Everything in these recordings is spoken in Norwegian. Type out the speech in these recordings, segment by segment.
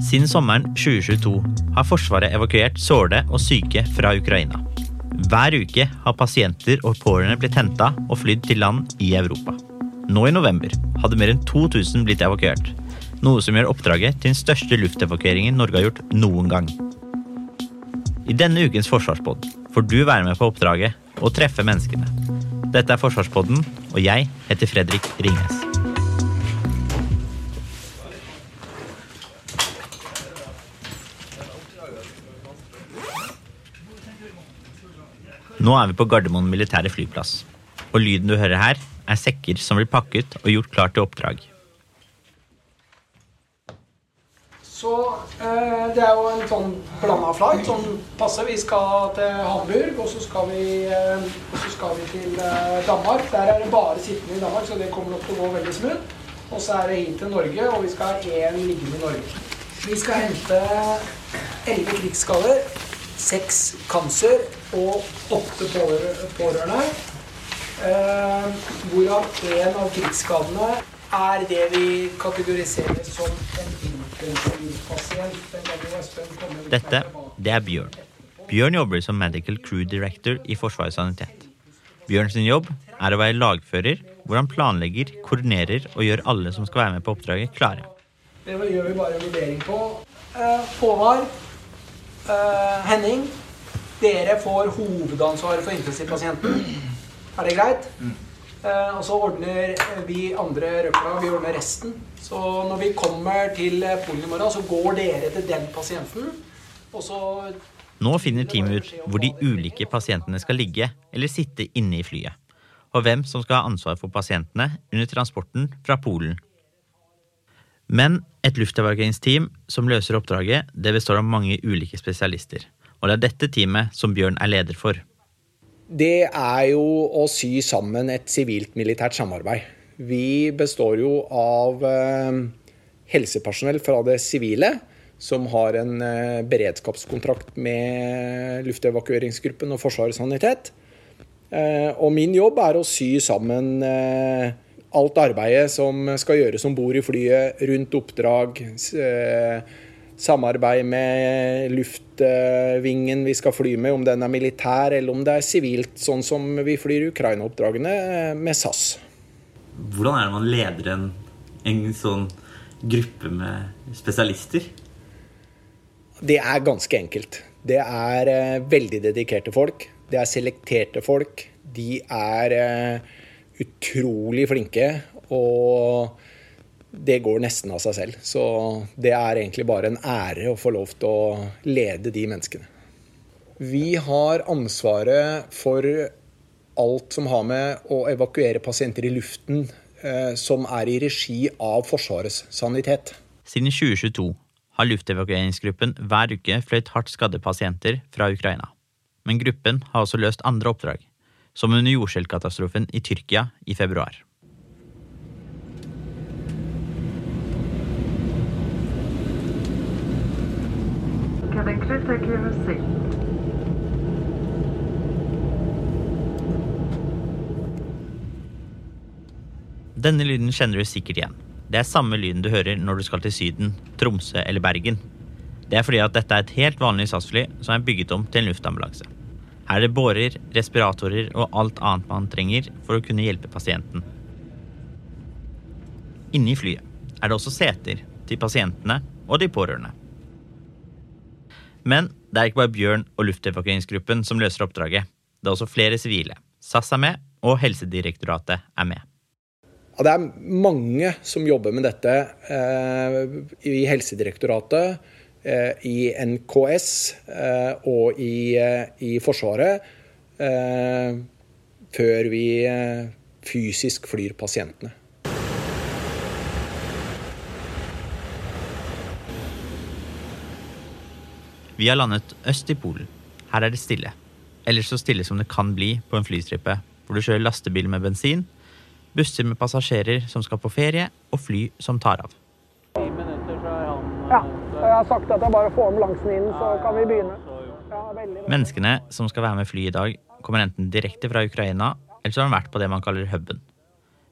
Siden sommeren 2022 har Forsvaret evakuert sårede og syke fra Ukraina. Hver uke har pasienter og pårørende blitt henta og flydd til land i Europa. Nå i november hadde mer enn 2000 blitt evakuert, noe som gjør oppdraget til den største luftevakueringen Norge har gjort noen gang. I denne ukens Forsvarspodd får du være med på oppdraget og treffe menneskene. Dette er Forsvarspodden, og jeg heter Fredrik Ringnes. Nå er vi på Gardermoen militære flyplass, og lyden du hører her, er sekker som blir pakket og gjort klar til oppdrag. Så eh, det er jo en sånn blanda flight, som passer. Vi skal til Hamburg, og så skal vi, eh, så skal vi til eh, Danmark. Der er det bare sittende i Danmark, så det kommer nok til å gå veldig smooth. Og så er det hit til Norge, og vi skal ha én liggende i Norge. Vi skal hente elleve krigsskader, seks kanser og åtte pårørende. Eh, hvorav én av krigsskadene er det vi kategoriserer som en intensivpasient. Dette, det er Bjørn. Bjørn jobber som Medical Crew Director i Forsvarets sanitet. Bjørn sin jobb er å være lagfører, hvor han planlegger, koordinerer og gjør alle som skal være med på oppdraget, klare. Det gjør vi bare en vurdering på. Eh, Håvard, eh, Henning, dere får hovedansvaret for intensivpasienten. Er det greit? Mm. Uh, og så ordner vi andre røkla, vi ordner resten. Så når vi kommer til Polen i morgen, så går dere til den pasienten. Og så Nå finner teamet ut hvor de ulike pasientene skal ligge eller sitte inne i flyet. Og hvem som skal ha ansvar for pasientene under transporten fra Polen. Men et luftevakueringsteam som løser oppdraget, det består av mange ulike spesialister. Og det er dette teamet som Bjørn er leder for. Det er jo å sy sammen et sivilt-militært samarbeid. Vi består jo av eh, helsepersonell fra det sivile, som har en eh, beredskapskontrakt med luftevakueringsgruppen og Forsvarets sanitet. Eh, og min jobb er å sy sammen alt arbeidet som skal gjøres om bord i flyet, rundt oppdrag samarbeid med luftvingen vi skal fly med, om den er militær eller om det er sivilt, sånn som vi flyr Ukraina-oppdragene med SAS. Hvordan er det man leder en, en sånn gruppe med spesialister? Det er ganske enkelt. Det er uh, veldig dedikerte folk. Det er selekterte folk. De er utrolig flinke. Og det går nesten av seg selv. Så det er egentlig bare en ære å få lov til å lede de menneskene. Vi har ansvaret for alt som har med å evakuere pasienter i luften eh, som er i regi av Forsvarets sanitet. Siden 2022 har luftevakueringsgruppen hver uke fløyt hardt skadde pasienter fra Ukraina. Men gruppen har også løst andre oppdrag, som under jordskjelvkatastrofen i Tyrkia i februar. Denne lyden kjenner du sikkert igjen. Det er samme lyden du hører når du skal til Syden, Tromsø eller Bergen. Det er fordi at dette er et helt vanlig SAS-fly som er bygget om til en luftambulanse. Er det bårer, respiratorer og alt annet man trenger for å kunne hjelpe pasienten. Inne i flyet er det også seter til pasientene og de pårørende. Men det er ikke bare Bjørn og luftevakueringsgruppen som løser oppdraget. Det er også flere sivile. SAS er med, og Helsedirektoratet er med. Ja, det er mange som jobber med dette eh, i Helsedirektoratet, i NKS eh, og i, eh, i Forsvaret eh, før vi eh, fysisk flyr pasientene. Vi har landet øst i Polen. Her er det stille. Eller så stille som det kan bli på en flystripe, hvor du kjører lastebil med bensin, busser med passasjerer som skal på ferie, og fly som tar av. Ja, og jeg har sagt at jeg bare får ambulansen inn, så kan vi begynne. Ja, veldig. Menneskene som skal være med fly i dag, kommer enten direkte fra Ukraina, eller så har de vært på det man kaller huben.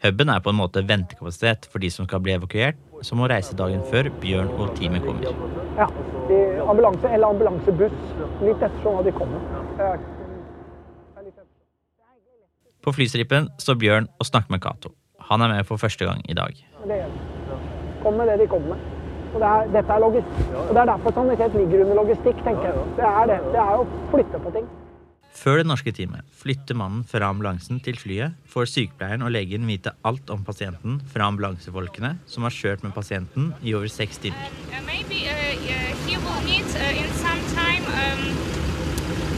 Huben er på en måte ventekapasitet for de som skal bli evakuert, som må reise dagen før Bjørn og teamet kommer. Ja, ambulanse eller ambulansebuss. Litt ettersom hva de kommer. Er- er. På flystripen står Bjørn og snakker med Cato. Han er med for første gang i dag. Kom med det de kommer med. Og det er, dette er logistikk. Og det er derfor sanitet ligger under logistikk, tenker jeg. Det er det. Det er å flytte på ting. Før det norske teamet flytter mannen fra ambulansen til flyet, får sykepleieren og legen vite alt om pasienten fra ambulansefolkene som har kjørt med pasienten i over seks timer. Uh, maybe uh, need uh, in some time. Um,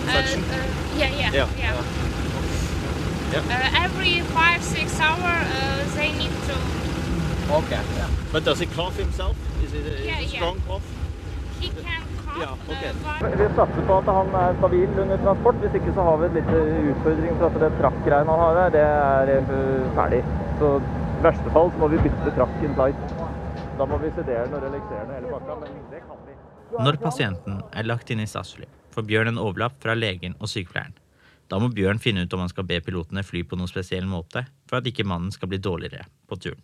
uh, uh, yeah, yeah, Yeah. Uh, every five, six hour, uh, they need to. Okay. But does he cough himself? Is it a, Yeah, is strong yeah. cough? He can cough. Yeah, okay. Vi satser på at han er stabil under transport. Hvis ikke så har vi et lite utfordring for at det trakk-greiene han har der, det er eh, ferdig. Så i verste fall så må vi bytte trakk in flight. Da må vi sedere den og relaksere den hele pakka, men det kan vi. Når pasienten er lagt inn i statsfly, får Bjørn en overlapp fra legen og sykepleieren. Da må Bjørn finne ut om han skal be pilotene fly på noen spesiell måte for at ikke mannen skal bli dårligere på turen.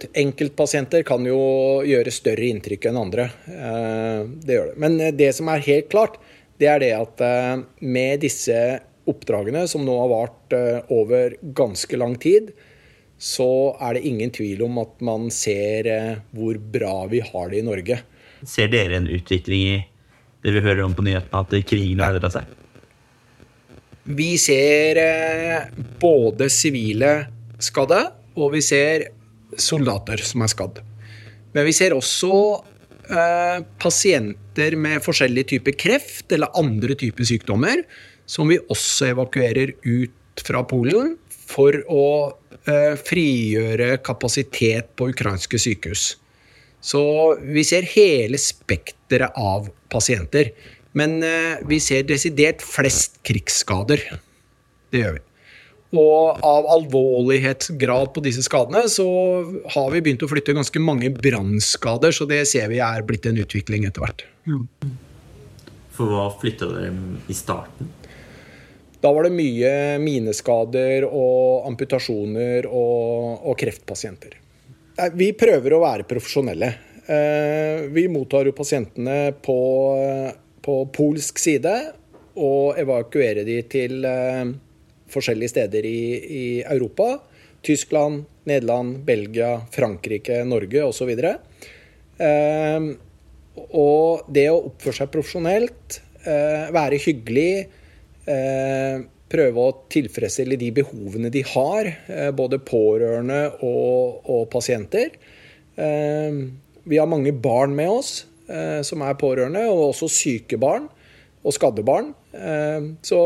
Enkeltpasienter kan jo gjøre større inntrykk enn andre. Eh, Det gjør det. Men det som er helt klart, det er det at eh, med disse oppdragene, som nå har vart eh, over ganske lang tid, så er det ingen tvil om at man ser eh, hvor bra vi har det i Norge. Ser dere en utvikling i det vi hører om på nyhetene, at krigen har endra seg? Vi ser eh, både sivile skadde, og vi ser soldater som er skadd. Men vi ser også eh, pasienter med forskjellige typer kreft eller andre typer sykdommer, som vi også evakuerer ut fra Polen for å eh, frigjøre kapasitet på ukrainske sykehus. Så vi ser hele spekteret av pasienter. Men eh, vi ser desidert flest krigsskader. Det gjør vi. Og av alvorlighetsgrad på disse skadene så har vi begynt å flytte ganske mange brannskader, så det ser vi er blitt en utvikling etter hvert. For hva flytta dere i starten? Da var det mye mineskader og amputasjoner og, og kreftpasienter. Vi prøver å være profesjonelle. Eh, Vi mottar jo pasientene på, på polsk side og evakuerer de til eh, forskjellige steder i, i Europa. Tyskland, Nederland, Belgia, Frankrike, Norge osv. Eh, og det å oppføre seg profesjonelt, eh, være hyggelig, eh, prøve å tilfredsstille de behovene de har, eh, både pårørende og, og pasienter. Eh, vi har mange barn med oss eh, som er pårørende, og også syke barn og skadde barn. Eh, så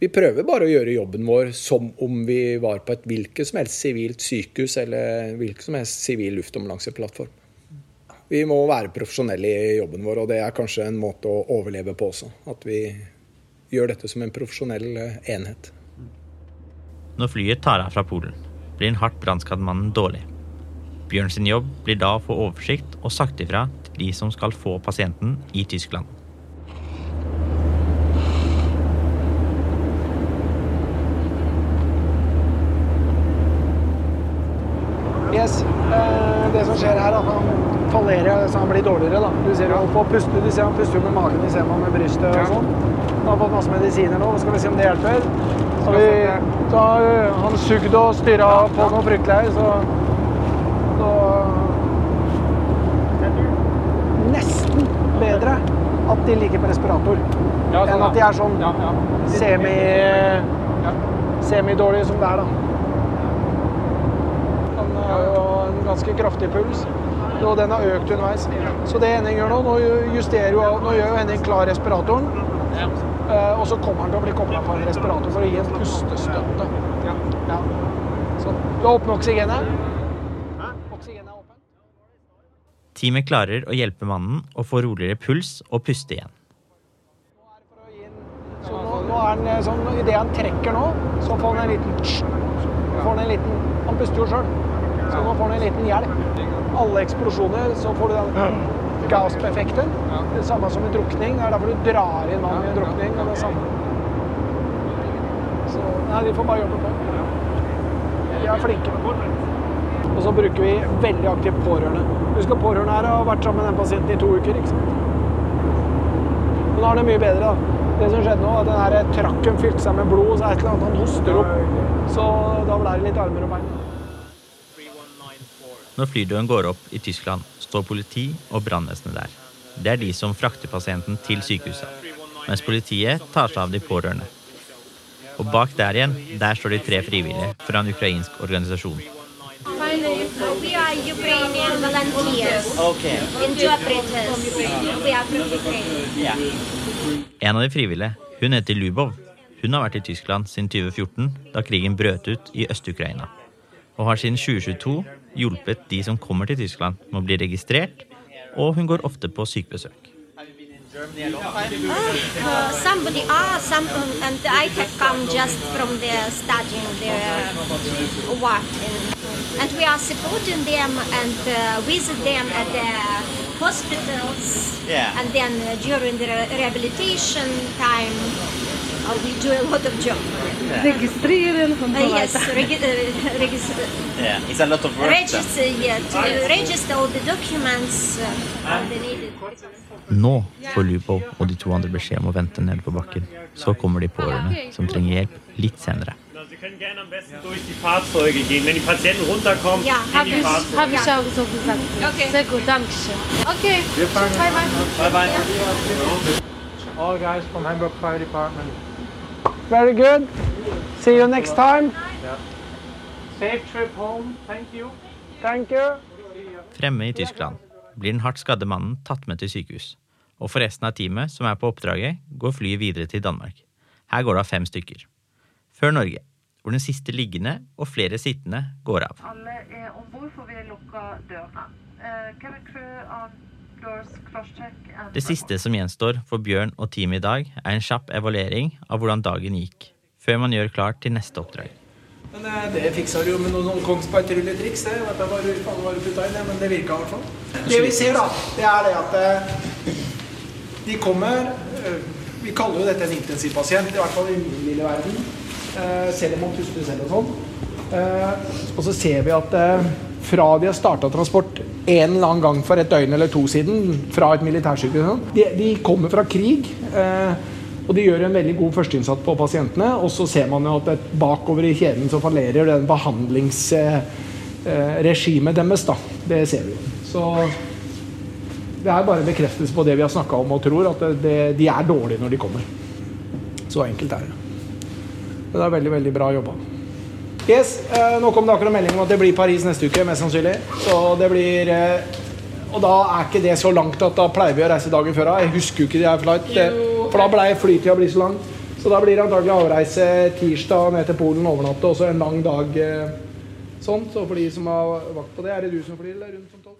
vi prøver bare å gjøre jobben vår som om vi var på et hvilket som helst sivilt sykehus eller hvilken som helst sivil luftambulanseplattform. Vi må være profesjonelle i jobben vår, og det er kanskje en måte å overleve på også. At vi gjør dette som en profesjonell eh, enhet. Når flyet tar av fra Polen, blir den hardt brannskadde mannen dårlig. Bjørn sin jobb blir da å få oversikt og sagt ifra til de som skal få pasienten i Tyskland. Yes. Eh, det som skjer her, er at han fallerer så han blir dårligere. da. Du ser han får puste, du ser han puster med magen, du ser man med brystet og sånn. Han har fått masse medisiner nå. Skal vi se om det hjelper. Så, vi, så har han sugd og styra på noe fryktelig her, så, så Nesten bedre at de ligger på respirator enn at de er sånn semi semidårlige som det er, da. Han har jo en ganske kraftig puls, og den har økt underveis. Så det Henning gjør nå, nå jo, nå gjør jo Henning klar respiratoren. eh, Og så kommer han til å bli kobla på en respirator for å gi en pustestøtte. Ja. Så du har åpnet oksygenet. Oksygenet er åpent. Teamet klarer å hjelpe mannen å få roligere puls og puste igjen. Så nå, nå er han eh, sånn, Idet han trekker nå, så får han en liten. Får han en liten Han puster jo sjøl, så nå får du en liten hjelp. Alle eksplosjoner, så får du den gasp-effekten. Det samme som en drukning. Det er derfor du drar inn vann i en drukning. og det er samme. Så nei, de får bare jobbe på. De er flinke. Og så bruker vi veldig aktivt pårørende. Husk at pårørende her har vært sammen med den pasienten i to uker. ikke sant? Men nå er det mye bedre, da. Det som skjedde nå, at den trakken fylte seg med blod, og så er det et eller annet han hoster opp. Så da ble det litt armer og bein. Når flydøren går opp i Tyskland, står politi og brannvesenet der. Det er de som frakter pasienten til sykehuset, mens politiet tar seg av de pårørende. Og bak der igjen, der står de tre frivillige fra en ukrainsk organisasjon. En av de frivillige, hun heter Lubov. Hun har vært i Tyskland siden 2014, da krigen brøt ut i Øst-Ukraina. Og har siden 2022 hjulpet de som kommer til Tyskland med å bli registrert, og hun går ofte på sykebesøk. Uh, somebody, some, um, and I have come just from the studying their work. And, and we are supporting them and uh, visit them at the hospitals. Yeah. And then uh, during the re- rehabilitation time, uh, we do a lot of job. Registrering Uh, yes, regi- uh, regis- Yeah, it's a lot of register, yeah, to register all the documents uh, and the needed. Nå får Lupo og de to andre beskjed om å vente nede på bakken. Så kommer de pårørende, som trenger hjelp litt senere. Sie können gerne am besten durch die Fahrzeuge gehen. Wenn die Patienten runterkommen, Ja, in Habe die ich, Fahrzeuge. hab ich auch so gesagt. Okay. Sehr gut, danke schön. Okay, bye bye. Bye bye. All guys from Hamburg Fire Department. Very good. See you next time. Safe trip home. Thank you. Thank you. Fremme i Tyskland blir den hardt skadde mannen tatt med til sykehus. Og for resten av teamet som er på oppdraget, går flyet videre til Danmark. Her går det av fem stykker. Før Norge, hvor den siste liggende og flere sittende går av. Alle er ombord, for vi lukker dørene. Uh, Det siste som gjenstår for Bjørn og teamet i dag, er en kjapp evaluering av hvordan dagen gikk, før man gjør klart til neste oppdrag. Men eh, det fiksa du jo med noen sånn Kongsberg-trylletriks. Det vet jeg hva du var putta inn, men det virka i hvert fall. Det vi ser, da, det er det at eh, de kommer eh, Vi kaller jo dette en intensivpasient, i hvert fall i min lille verden. eh, Selv om man puster selv og sånn. Og så ser vi at fra de har starta transport en eller annen gang for et døgn eller to siden fra et militærsykehus sånn, de, de kommer fra krig. eh, og de gjør en veldig god førsteinnsats på pasientene. Og så ser man jo at bakover i kjeden så fallerer den behandlingsregimet deres. da. Det ser vi. Så det er bare bekreftelse på det vi har snakka om og tror, at det, det, de er dårlige når de kommer. Så enkelt er det. Men det er veldig, veldig bra jobba. Yes, eh, Nå kom det akkurat melding om at det blir Paris neste uke, mest sannsynlig. Så det blir eh, Og da er ikke det så langt at da pleier vi å reise dagen før. Jeg husker jo ikke det her flight, for da ble flytida bli så lang. Så da blir det antagelig avreise tirsdag ned til Polen, overnatte, og så en lang dag eh, sånn. Så for de som har vakt på det, er det du som flyr, eller rundt som tolv?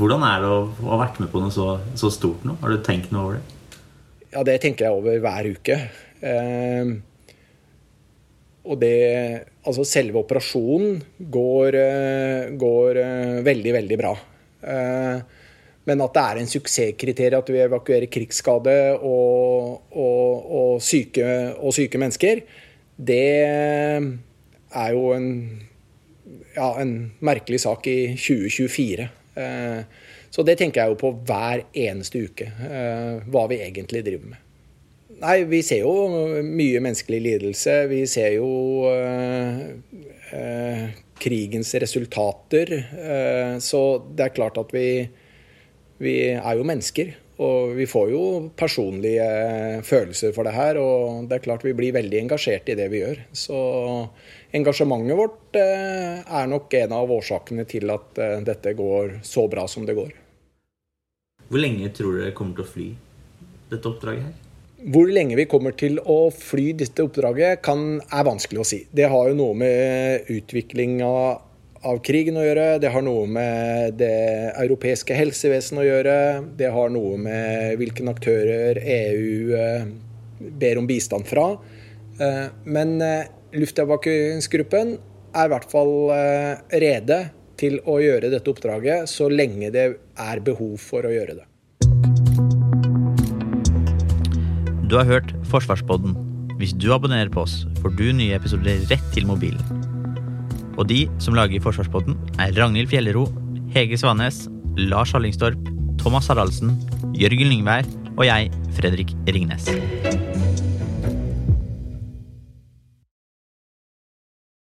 Hvordan er det å ha vært med på noe så, så stort nå? Har du tenkt noe over det? Ja, det tenker jeg over hver uke. Eh, og det Altså, selve operasjonen går, eh, går eh, veldig, veldig bra. Eh, men at det er en suksesskriterium at vi evakuerer krigsskade og, og, og, syke, og syke mennesker, det er jo en, ja, en merkelig sak i 2024. Eh, Så det tenker jeg jo på hver eneste uke, hva vi egentlig driver med. Nei, vi ser jo mye menneskelig lidelse. Vi ser jo eh, eh, krigens resultater. Eh, så det er klart at vi, vi er jo mennesker. Og vi får jo personlige følelser for det her. Og det er klart vi blir veldig engasjert i det vi gjør. Så engasjementet vårt eh, er nok en av årsakene til at eh, dette går så bra som det går. Hvor lenge tror dere kommer til å fly dette oppdraget her? Hvor lenge vi kommer til å fly dette oppdraget, kan, er vanskelig å si. Det har jo noe med utviklinga av krigen å gjøre, det har noe med det europeiske helsevesenet å gjøre, det har noe med hvilke aktører EU eh, ber om bistand fra. Eh, men eh, luftevakueringsgruppen er i hvert fall rede til å gjøre dette oppdraget så lenge det er behov for å gjøre det. Du har hørt Forsvarspodden. Hvis du abonnerer på oss, får du nye episoder rett til mobilen. Og de som lager Forsvarspodden, er Ragnhild Fjellero, Hege Svanes, Lars Hallingstorp, Thomas Haraldsen, Jørgen Lyngvær og jeg, Fredrik Ringnes.